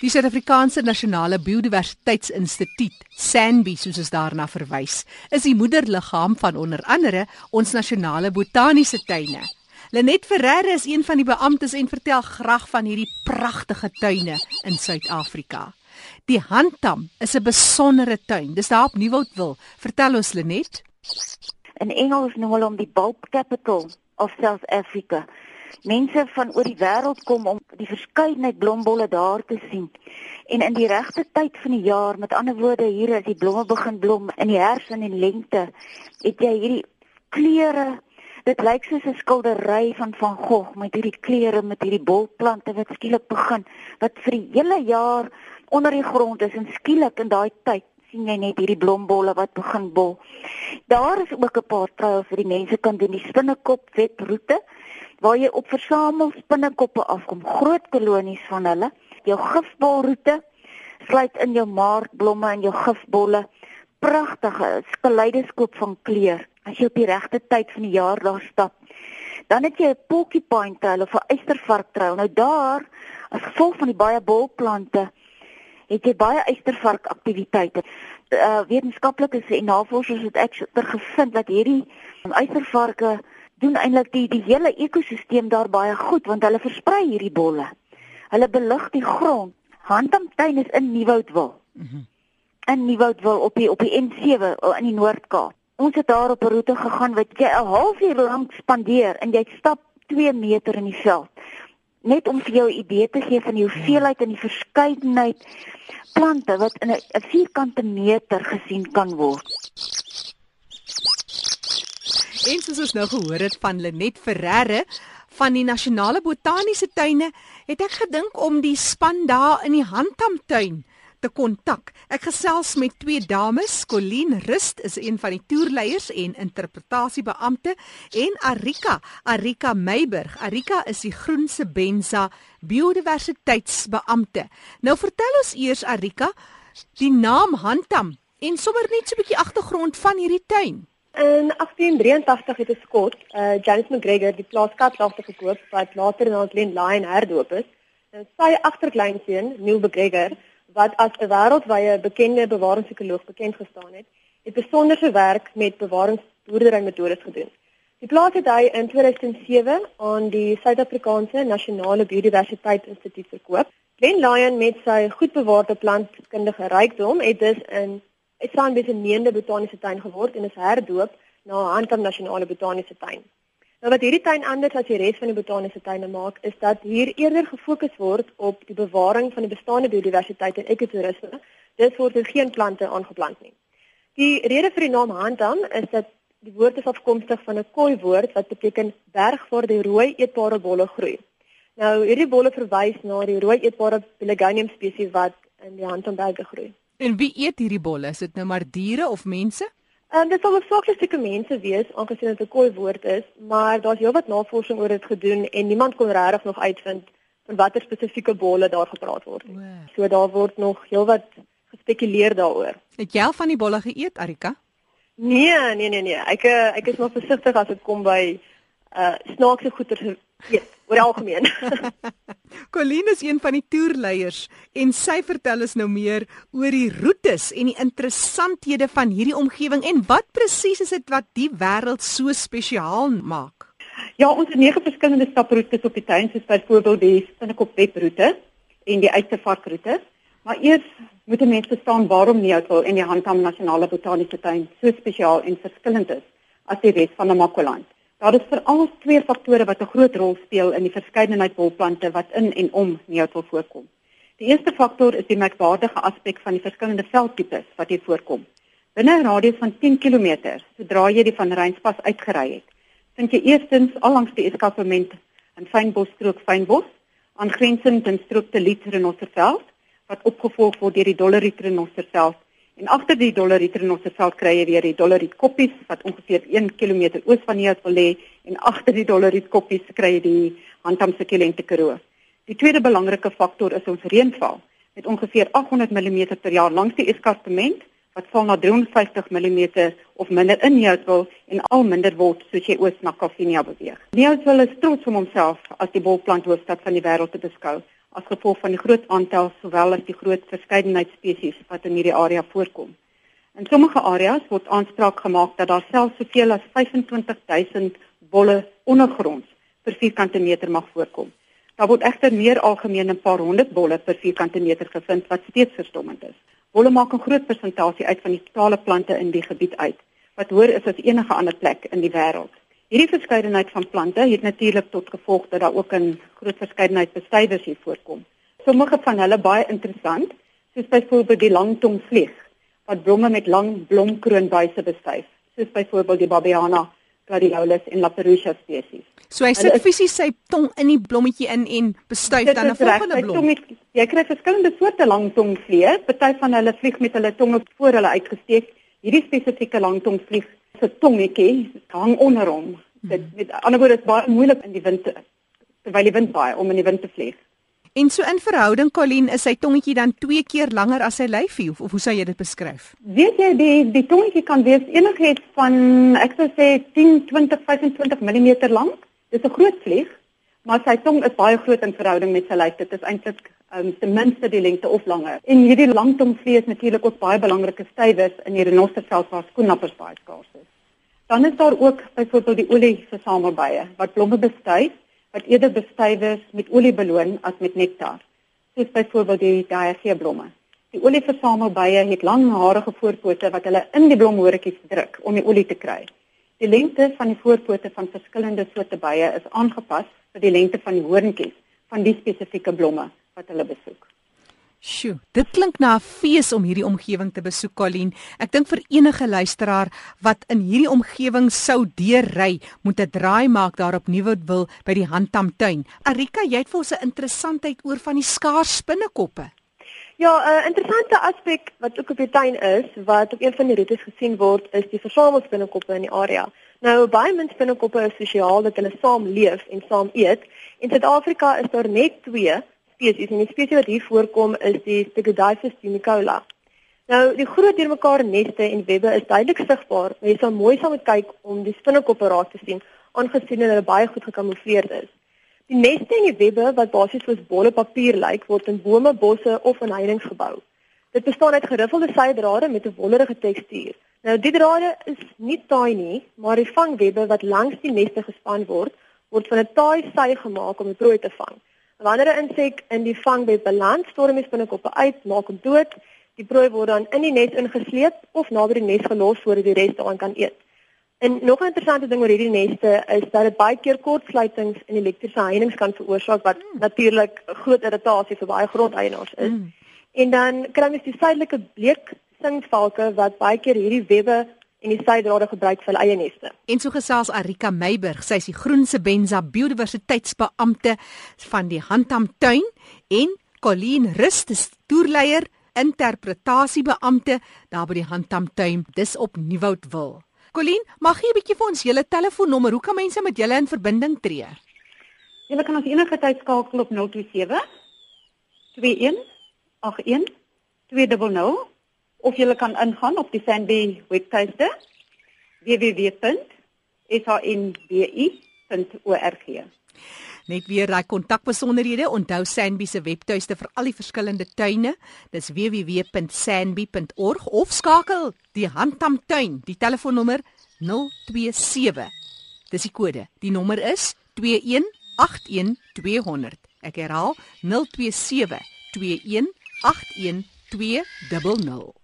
Die Suid-Afrikaanse Nasionale Biodiversiteitsinstituut, SANBI soos ons daarna verwys, is die moederliggaam van onder andere ons nasionale botaniese tuine. Lenet Ferreira is een van die beamptes en vertel graag van hierdie pragtige tuine in Suid-Afrika. Die Handtam is 'n besondere tuin. Dis daar op Nieuwoudtville. Vertel ons Lenet. In Engels noem hulle hom die bulb capital of South Africa. Mense van oor die wêreld kom om die verskeidenheid blombolle daar te sien. En in die regte tyd van die jaar, met ander woorde, hier as die blomme begin blom in die herfs en in lente, het jy hierdie kleure. Dit lyk soos 'n skildery van Van Gogh met hierdie kleure met hierdie bolplante wat skielik begin wat vir die hele jaar onder die grond is en skielik in daai tyd sien jy net hierdie blombolle wat begin bol. Daar is ook 'n paar trails vir die mense kan doen die spinnekop wetroete waar jy op versamel spinnekoppe afkom, groot kolonies van hulle. Jou gifbolroete sluit in jou maartblomme en jou gifbolle. Pragtige kaleidoskoop van kleur. As jy op die regte tyd van die jaar daar stap, dan het jy 'n porcupine trail of 'n eystervark trail. Nou daar, as gevolg van die baie bolplante, het jy baie eystervark aktiwiteite. Uh wetenskaplikes en navorsers het ek gevind dat hierdie eystervarke doen eintlik die die hele ekosisteem daar baie goed want hulle versprei hierdie bolle. Hulle belig die grond. Handamtuin is in Nieuwoudtville. Mm -hmm. In Nieuwoudtville op die op die N7 in die Noord-Kaap. Ons het daar op 'n roete gegaan wat jy 'n halfuur lank spandeer en jy stap 2 meter in die veld. Net om vir jou 'n idee te gee van die hoeveelheid en die verskeidenheid plante wat in 'n vierkante meter gesien kan word. En soos ons nou gehoor het van Lenet Ferreira van die Nasionale Botaniese Tuine, het ek gedink om die span daar in die Handtamtuin te kontak. Ek gesels met twee dames, Colleen Rust is een van die toerleiers en interpretasiebeampte en Arika, Arika Meiburg. Arika is die Groense Benza biodiversiteitsbeampte. Nou vertel ons eers Arika die naam Handtam en sommer net so 'n bietjie agtergrond van hierdie tuin. In 1883 het 'n skot, uh, James McGregor, die plaas Katlagte gekoop wat later na Glen Lyon herdoop is. En sy agterkleinseun, Neil McGregor, wat as 'n wêreldwye bekende bewaringsekoloog bekend gestaan het, het besonderse werk met bewaringsboerderymetodes gedoen. Die plaas het hy in 2007 aan die Suid-Afrikaanse Nasionale Biodiversiteitsinstituut verkoop. Glen Lyon met sy goedbewaarde plantkundige rykdom het dus in Dit staan bes 'n neende botaniese tuin geword en is herdoop na Handam Nasionale Botaniese Tuin. Nou wat hierdie tuin anders as die res van die botaniese tuine maak, is dat hier eerder gefokus word op die bewaring van die bestaande biodiversiteit en ekotourisme. Dit word er geen plante aangeplant nie. Die rede vir die naam Handam is dat die woord is afkomstig van 'n Khoi woord wat beteken berg waar die rooi eetbare bolle groei. Nou hierdie bolle verwys na die rooi eetbare Pelargonium spesies wat in die Handamberge groei. En wie eet hierdie bolle? Is dit nou maar diere of mense? Ehm um, dit sal hoofsaaklik seker mense wees aangesien dit 'n kooi woord is, maar daar's heelwat navorsing oor dit gedoen en niemand kon regtig nog uitvind van watter spesifieke bolle daar gepraat word nie. Wow. So daar word nog heelwat gespekuleer daaroor. Het jy al van die bolle geëet, Arika? Nee, nee, nee, nee. Ek eh, ek is maar versigtig as dit kom by uh snaakse goeder eet oor algemeen. Colleen is een van die toerleiers en sy vertel ons nou meer oor die roetes en die interessanthede van hierdie omgewing en wat presies is dit wat die wêreld so spesiaal maak. Ja, ons het nege verskillende staproetes op die tuin soos byvoorbeeld die Spinnekop wetroete en die Uitsevarkroete. Maar eers moet mense verstaan waarom Neutral en die Handam Nasionale Botaniese Tuin so spesiaal en verskillend is as die res van Namakoland. Daar is veral twee faktore wat 'n groot rol speel in die verskeidenheid wolplante wat in en om Neutral voorkom. Die eerste faktor is die merkwaardige aspek van die verskillende veldtipes wat hier voorkom. Binne 'n radius van 10 km, sodra jy die van Reinspas uitgery het, vind jy eerstens allangs die eskapement in fynbosstrook fynbos, aangrensend in strook te Litrenosterveld wat opgevolg word deur die Dolleriet Renosterveld En agter die Dollariet Renosterveld kry jy weer die Dollariet Koppies wat ongeveer 1 km oos van hier wil lê en agter die Dollariet Koppies kry jy die Handamse Kilente Karoo. Die tweede belangrike faktor is ons reënval met ongeveer 800 mm per jaar langs die eskarpement wat val na 350 mm of minder in Nieuwsville en al minder word soos jy oos na Kafinia beweeg. Nieuwsville is trots om homself as die bolplanthoofstad van die wêreld te beskou as gevolg van die groot aantal sowel as die groot verskeidenheid spesies wat in hierdie area voorkom. In sommige areas word aanspraak gemaak dat daar selfs soveel as 25000 bolle ondergronds per vierkante meter mag voorkom. Daar word egter meer algemeen 'n paar honderd bolle per vierkante meter gevind wat steeds verstommend is. Bolle maak 'n groot persentasie uit van die totale plante in die gebied uit, wat hoër is as enige ander plek in die wêreld. Hierdie verskeidenheid van plante het natuurlik tot gevolg dat daar ook 'n groot verskeidenheid bestuivers hier voorkom. Sommige van hulle baie interessant, soos byvoorbeeld die langtongvlieg wat blomme met lang blomkroonbuise bestuif, soos byvoorbeeld die Babiana gladiolus en Laperosia spesies. So hy sit fisies sy tong in die blommetjie in en bestuif dan 'n volgende blom. Met, jy kry verskillende soorte langtongvliee. Party van hulle vlieg met hulle tonge voor hulle uitgesteek. Hierdie spesifieke langtongvlieg se tongetjie hang onder hom. Dit met ander woorde is baie moeilik in die wind terwyl die wind baie om in die wind te vlieg. En so in verhouding Colleen is sy tongetjie dan twee keer langer as sy lyfie of, of hoe sou jy dit beskryf? Weet jy die die tongetjie kan wees enigiets van ek sou sê 10, 20, 25 mm lank. Dis 'n groot vlieg, maar sy tong is baie groot in verhouding met sy lyf. Dit is eintlik um, ten minste die lengte of langer. En hierdie langtongvlieg is natuurlik ook baie belangrike stywers in die renosterveld waar skoenlappers baie skaars is. Dan is daar ook byvoorbeeld die olie versamelbye wat blomme bestuif wat eerder bestuivers met olie beloon as met nektar. Soos byvoorbeeld die daaisie blomme. Die olieversamelbye het lang harige voorpote wat hulle in die blomhoortjies druk om die olie te kry. Die lengte van die voorpote van verskillende soorte bye is aangepas vir die lengte van die hoorntjies van die spesifieke blomme wat hulle besoek. Sjoe, dit klink na 'n fees om hierdie omgewing te besoek, Colleen. Ek dink vir enige luisteraar wat in hierdie omgewing sou deurry, moet 'n draai maak daar op Nieuwoudtville by die Handtamtuin. Arika, jy het vir ons 'n interessantheid oor van die skaars spinnekoppe. Ja, 'n uh, interessante aspek wat ook op die tuin is, wat op een van die roetes gesien word, is die versamelspinnekoppe in die area. Nou baie min spinnekoppe is sosiaal dat hulle saam leef en saam eet. In Suid-Afrika is daar net 2 spesies en die spesies wat hier voorkom is die Stegodyphus unicola. Nou die groot deurmekaar neste en webbe is duidelik sigbaar, maar jy sal mooi saam moet kyk om die spinnekoppe raak te sien aangesien hulle baie goed gekamoufleerd is. Die neste en die webbe wat basies soos bolle papier lyk, word in bome, bosse of in heininge gebou. Dit bestaan uit geriffelde sydrade met 'n wollerige tekstuur. Nou die drade is nie taai nie, maar die vangwebbe wat langs die neste gespan word, word van 'n taai sy gemaak om die prooi te vang. Wanneer 'n insek in die vangbed beland, storm die spinnekoppe uit, maak hom dood. Die prooi word dan in die nes ingesleep of naby die nes gelos sodat die res daaraan kan eet. En nog 'n interessante ding oor hierdie neste is dat dit baie keer kortsluitings in elektriese heininge kan veroorsaak wat mm. natuurlik groot irritasie vir baie grondeienaars is. Mm. En dan kry mens die suidelike bleek singvalke wat baie keer hierdie webbe en die sydrade gebruik vir eie neste. En so gesels Arika Meiburg, sy is die Groense Benza biodiversiteitsbeampte van die Handam tuin en Colleen Rustus, toerleier interpretasiebeampte daar by die Handam tuin dis op Nieuwoudtville. Colleen, mag jy 'n bietjie vir ons julle telefoonnommer, hoe kan mense met julle in verbinding tree? Julle kan ons enige tyd skakel op 027 21 81 200 of jy kan ingaan op die Sanbi webtuiste www.sanbi.org. Net weer daai kontakbesonderhede, onthou Sanbi se webtuiste vir al die verskillende tuine. Dis www.sanbi.org of skakel die Handtam tuin, die telefoonnommer 027. Dis die kode. Die nommer is 2181200. Ek herhaal 027 2181200.